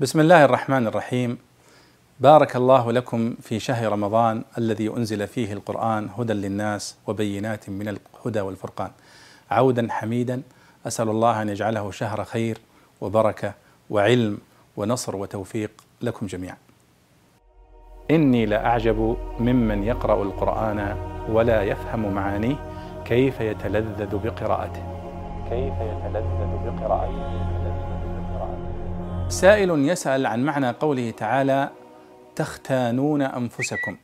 بسم الله الرحمن الرحيم. بارك الله لكم في شهر رمضان الذي أنزل فيه القرآن هدى للناس وبينات من الهدى والفرقان. عودا حميدا أسأل الله أن يجعله شهر خير وبركة وعلم ونصر وتوفيق لكم جميعا. إني لأعجب ممن يقرأ القرآن ولا يفهم معانيه كيف يتلذذ بقراءته. كيف يتلذذ بقراءته. سائل يسأل عن معنى قوله تعالى تختانون أنفسكم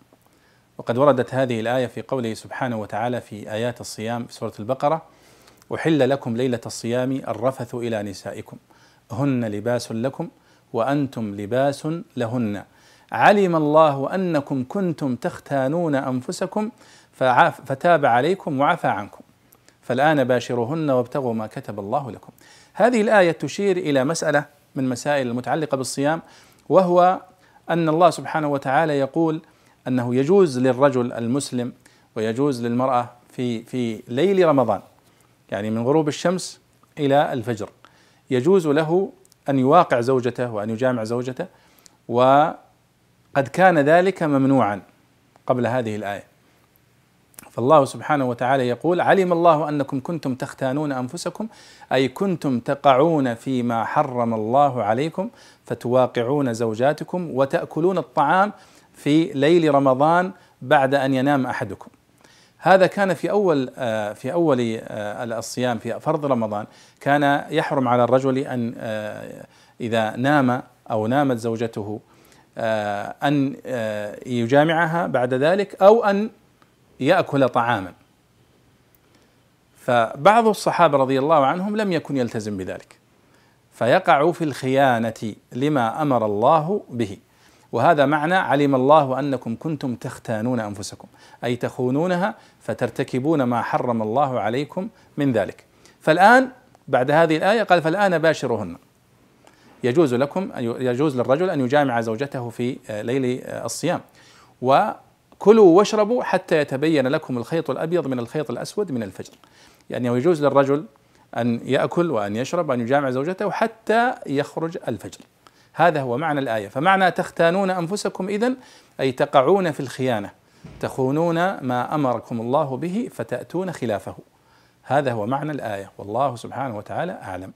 وقد وردت هذه الآية في قوله سبحانه وتعالى في آيات الصيام في سورة البقرة أحل لكم ليلة الصيام الرفث إلى نسائكم هن لباس لكم وأنتم لباس لهن. علم الله أنكم كنتم تختانون أنفسكم فتاب عليكم وعفى عنكم. فالآن باشروهن وابتغوا ما كتب الله لكم هذه الآية تشير إلى مسألة من مسائل المتعلقة بالصيام وهو أن الله سبحانه وتعالى يقول أنه يجوز للرجل المسلم ويجوز للمرأة في في ليل رمضان يعني من غروب الشمس إلى الفجر. يجوز له أن يواقع زوجته وأن يجامع زوجته وقد كان ذلك ممنوعا قبل هذه الآية. فالله سبحانه وتعالى يقول علم الله أنكم كنتم تختانون أنفسكم أي كنتم تقعون فيما حرم الله عليكم فتواقعون زوجاتكم وتأكلون الطعام في ليل رمضان بعد أن ينام أحدكم. هذا كان في أول آه، في أول آه، الصيام في فرض رمضان كان يحرم على الرجل أن آه، إذا نام أو نامت زوجته أن يجامعها بعد ذلك أو أن يأكل طعاما. فبعض الصحابة رضي الله عنهم لم يكن يلتزم بذلك. فيقع في الخيانة لما أمر الله به. وهذا معنى علم الله أنكم كنتم تختانون أنفسكم. أي تخونونها فترتكبون ما حرم الله عليكم من ذلك. فالآن بعد هذه الآية قال فالآن باشرهن يجوز لكم يجوز للرجل أن يجامع زوجته في ليل الصيام. و كلوا واشربوا حتى يتبين لكم الخيط الأبيض من الخيط الأسود من الفجر. يعني يجوز للرجل أن يأكل وأن يشرب وأن يجامع زوجته حتى يخرج الفجر. هذا هو معنى الآية. فمعنى تختانون أنفسكم اذا أي تقعون في الخيانة تخونون ما أمركم الله به فتأتون خلافه. هذا هو معنى الآية. والله سبحانه وتعالى أعلم.